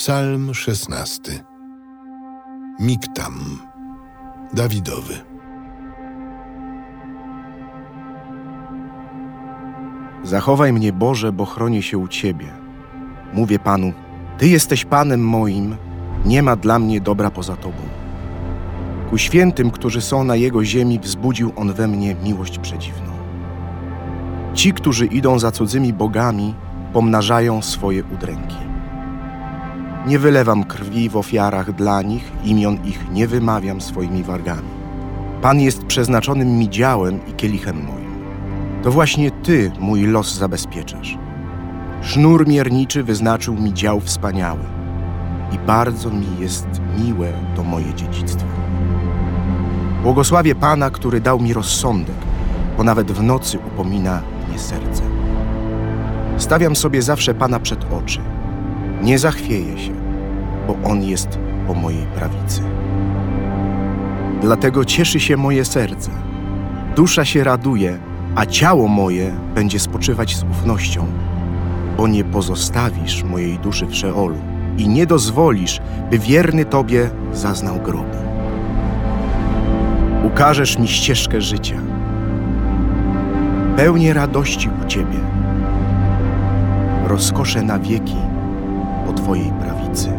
Psalm szesnasty. Miktam. Dawidowy. Zachowaj mnie, Boże, bo chronię się u Ciebie. Mówię Panu, Ty jesteś Panem moim, nie ma dla mnie dobra poza Tobą. Ku świętym, którzy są na Jego ziemi, wzbudził On we mnie miłość przedziwną. Ci, którzy idą za cudzymi bogami, pomnażają swoje udręki. Nie wylewam krwi w ofiarach dla nich, imion ich nie wymawiam swoimi wargami. Pan jest przeznaczonym mi działem i kielichem moim. To właśnie Ty mój los zabezpieczasz. Sznur mierniczy wyznaczył mi dział wspaniały i bardzo mi jest miłe to moje dziedzictwo. Błogosławię Pana, który dał mi rozsądek, bo nawet w nocy upomina mnie serce. Stawiam sobie zawsze Pana przed oczy. Nie zachwieję się, bo On jest po mojej prawicy. Dlatego cieszy się moje serce. Dusza się raduje, a ciało moje będzie spoczywać z ufnością, bo nie pozostawisz mojej duszy w Szeolu i nie dozwolisz, by wierny Tobie zaznał grobu. Ukażesz mi ścieżkę życia. Pełnię radości u Ciebie. Rozkosze na wieki Twojej prawicy.